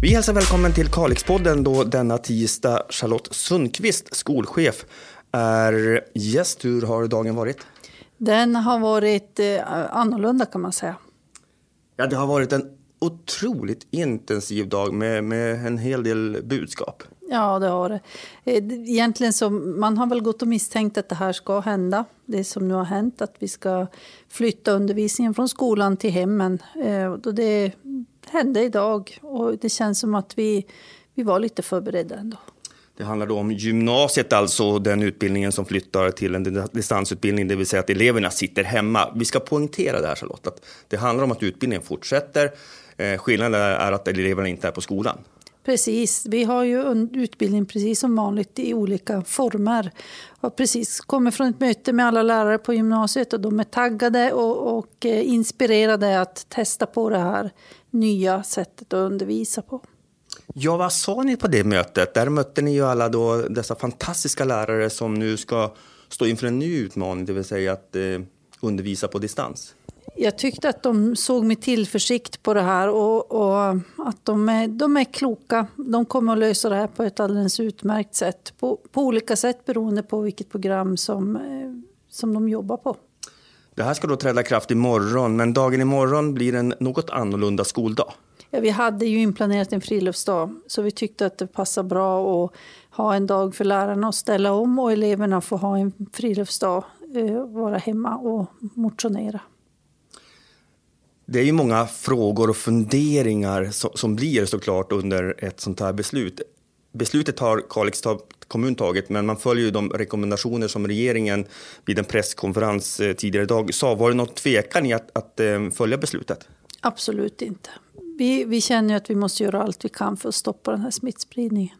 Vi hälsar välkommen till Kalixpodden då denna tisdag Charlotte Sundqvist, skolchef, är gäst. Hur har dagen varit? Den har varit eh, annorlunda kan man säga. Ja, det har varit en otroligt intensiv dag med, med en hel del budskap. Ja, det har det. Eh, egentligen så man har väl gått och misstänkt att det här ska hända. Det som nu har hänt, att vi ska flytta undervisningen från skolan till hemmen. Eh, det hände idag och det känns som att vi, vi var lite förberedda ändå. Det handlar då om gymnasiet, alltså den utbildningen som flyttar till en distansutbildning, det vill säga att eleverna sitter hemma. Vi ska poängtera det här Charlotte, att det handlar om att utbildningen fortsätter. Eh, skillnaden är att eleverna inte är på skolan. Precis, vi har ju utbildning precis som vanligt i olika former. Jag har precis kommit från ett möte med alla lärare på gymnasiet och de är taggade och, och eh, inspirerade att testa på det här nya sättet att undervisa på. Ja, vad sa ni på det mötet? Där mötte ni ju alla då dessa fantastiska lärare som nu ska stå inför en ny utmaning, det vill säga att eh, undervisa på distans. Jag tyckte att de såg med tillförsikt på det här och, och, att de är, de är kloka. De kommer att lösa det här på ett alldeles utmärkt sätt. På, på olika sätt beroende på vilket program som, eh, som de jobbar på. Det här ska då träda kraft imorgon, men dagen imorgon blir en något annorlunda skoldag. Ja, vi hade ju inplanerat en friluftsdag så vi tyckte att det passar bra att ha en dag för lärarna att ställa om och eleverna får ha en friluftsdag, eh, vara hemma och motionera. Det är ju många frågor och funderingar som, blir såklart under ett sånt här beslut. Beslutet har Kalix kommun tagit, men man följer ju de rekommendationer som regeringen vid en presskonferens eh, tidigare idag sa. Var det någon tvekan i att, att eh, följa beslutet? Absolut inte. Vi, vi känner att vi måste göra allt vi kan för att stoppa den här smittspridningen.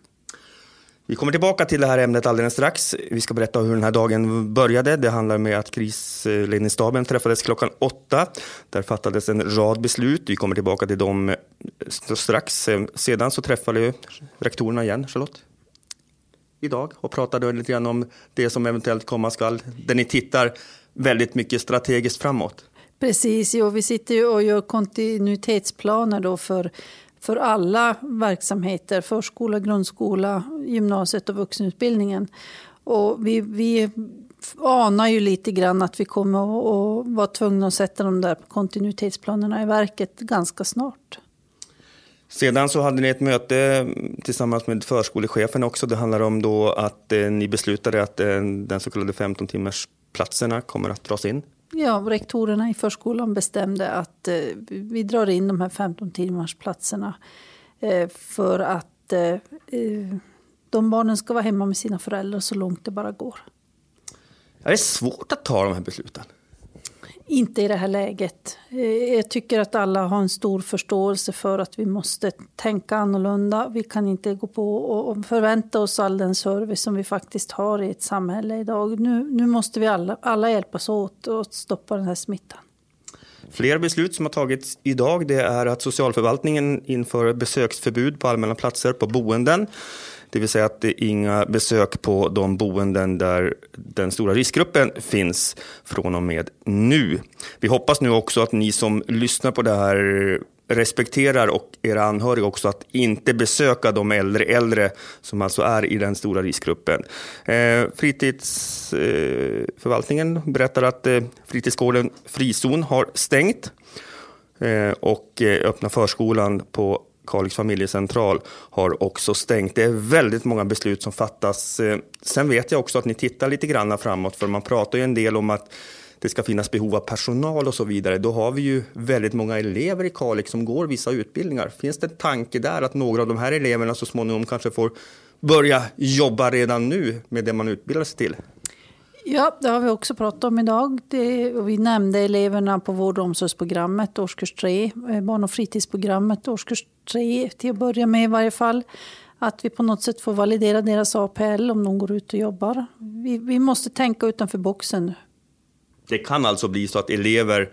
Vi kommer tillbaka till det här ämnet alldeles strax. Vi ska berätta hur den här dagen började. Det handlar med att krisledningsstaben träffades klockan åtta. Där fattades en rad beslut. Vi kommer tillbaka till dem eh, strax. Eh, sedan så träffade rektorerna igen, Charlotte idag och pratade lite grann om det som eventuellt komma skall. Där ni tittar väldigt mycket strategiskt framåt. Precis, jo, vi sitter ju och gör kontinuitetsplaner då för, för alla verksamheter, förskola, grundskola, gymnasiet och vuxenutbildningen. Och vi, vi anar ju lite grann att vi kommer att vara tvungna att sätta de där kontinuitetsplanerna i verket ganska snart. Sedan så hade ni ett möte tillsammans med förskolechefen också. Det handlar om då att eh, ni beslutade att eh, den så kallade 15 timmars platserna kommer att dras in. Ja, rektorerna i förskolan bestämde att eh, vi drar in de här 15 timmars platserna eh, för att eh, eh, de barnen ska vara hemma med sina föräldrar så långt det bara går. Är det svårt att ta de här besluten? Inte i det här läget. Eh, jag tycker att alla har en stor förståelse för att vi måste tänka annorlunda. Vi kan inte gå på och förvänta oss all den service som vi faktiskt har i ett samhälle idag. Nu, nu måste vi alla, alla hjälpas åt att stoppa den här smittan. Fler beslut som har tagits idag det är att socialförvaltningen inför besöksförbud på allmänna platser på boenden. Det vill säga att det är inga besök på de boenden där den stora riskgruppen finns från och med nu. Vi hoppas nu också att ni som lyssnar på det här respekterar och era anhöriga också att inte besöka de äldre äldre som alltså är i den stora riskgruppen. Eh, fritidsförvaltningen eh, berättar att eh, fritidsgården Frizon har stängt eh, och eh, öppna förskolan på Kalix familjecentral har också stängt. Det är väldigt många beslut som fattas. Eh, sen vet jag också att ni tittar lite grann framåt, för man pratar ju en del om att det ska finnas behov av personal och så vidare. Då har vi ju väldigt många elever i Kalix som går vissa utbildningar. Finns det en tanke där att några av de här eleverna så småningom kanske får börja jobba redan nu med det man utbildar sig till? Ja, det har vi också pratat om idag. Det, vi nämnde eleverna på vård och omsorgsprogrammet, årskurs 3, eh, barn och fritidsprogrammet, årskurs 3 till att börja med i varje fall. Att vi på något sätt får validera deras APL om de går ut och jobbar. Vi, vi måste tänka utanför boxen. Det kan alltså bli så att elever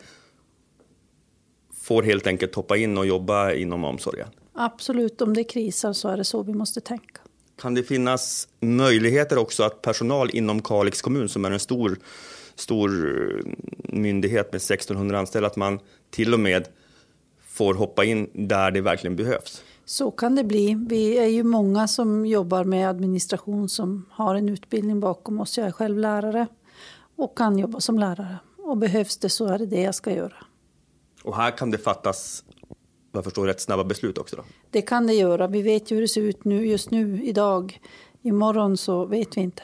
får helt enkelt hoppa in och jobba inom omsorgen? Absolut, om det krisar så är det så vi måste tänka. Kan det finnas möjligheter också att personal inom Kalix kommun, som är en stor, stor myndighet med 1600 anställda, att man till och med får hoppa in där det verkligen behövs? Så kan det bli. Vi är ju många som jobbar med administration som har en utbildning bakom oss. Jag är själv lärare och kan jobba som lärare. Och behövs det så är det det jag ska göra. Och här kan det fattas, vad jag förstår, rätt snabba beslut också? Då. Det kan det göra. Vi vet ju hur det ser ut nu, just nu, idag. Imorgon så vet vi inte.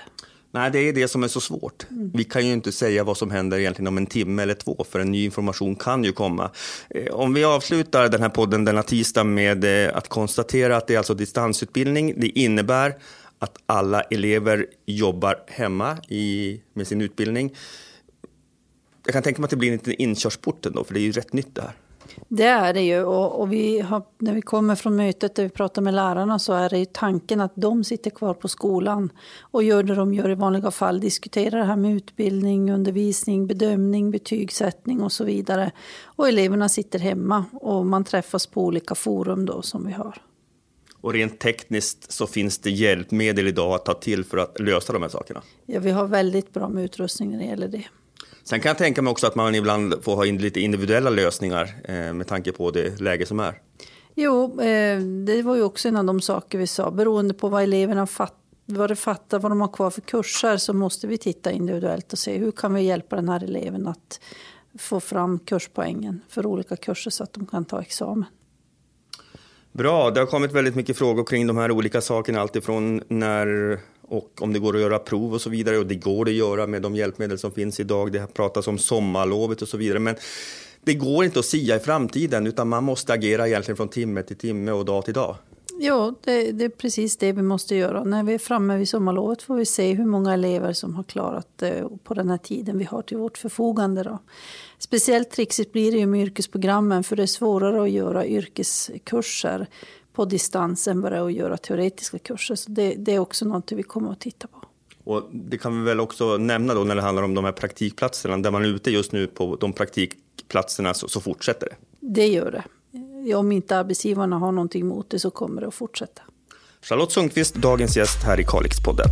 Nej, det är det som är så svårt. Mm. Vi kan ju inte säga vad som händer egentligen om en timme eller två, för en ny information kan ju komma. Eh, om vi avslutar den här podden denna tisdag med eh, att konstatera att det är alltså distansutbildning. Det innebär att alla elever jobbar hemma i, med sin utbildning. Jag kan tänka mig att det blir en liten inkörsport ändå, för det är ju rätt nytt det här. Det är det ju. Och, och vi har, när vi kommer från mötet där vi pratar med lärarna så är det ju tanken att de sitter kvar på skolan och gör det de gör i vanliga fall. Diskuterar det här med utbildning, undervisning, bedömning, betygssättning och så vidare. Och eleverna sitter hemma och man träffas på olika forum då som vi har. Och rent tekniskt så finns det hjälpmedel idag att ta till för att lösa de här sakerna? Ja, vi har väldigt bra med utrustning när det gäller det. Sen kan jag tänka mig också att man ibland får ha in lite individuella lösningar eh, med tanke på det läge som är. Jo, eh, det var ju också en av de saker vi sa. Beroende på vad eleverna fatt, vad de fattar, vad de har kvar för kurser så måste vi titta individuellt och se hur kan vi hjälpa den här eleven att få fram kurspoängen för olika kurser så att de kan ta examen. Bra, det har kommit väldigt mycket frågor kring de här olika sakerna, alltifrån när och om det går att göra prov och så vidare. Och det går det att göra med de hjälpmedel som finns idag. Det pratas om sommarlovet och så vidare. Men det går inte att sia i framtiden utan man måste agera egentligen från timme till timme och dag till dag. Ja, det, det, är precis det vi måste göra. När vi är framme vid sommarlovet får vi se hur många elever som har klarat det på den här tiden vi har till vårt förfogande. Då. Speciellt trixigt blir det ju med yrkesprogrammen för det är svårare att göra yrkeskurser på distans än är att göra teoretiska kurser. Så det, det är också något vi kommer att titta på. Och det kan vi väl också nämna då när det handlar om de här praktikplatserna, där man är ute just nu på de praktikplatserna så, så fortsätter det? Det gör det. Om inte arbetsgivarna har någonting emot det så kommer det att fortsätta. Charlotte Sundqvist, dagens gäst här i Kalixpodden.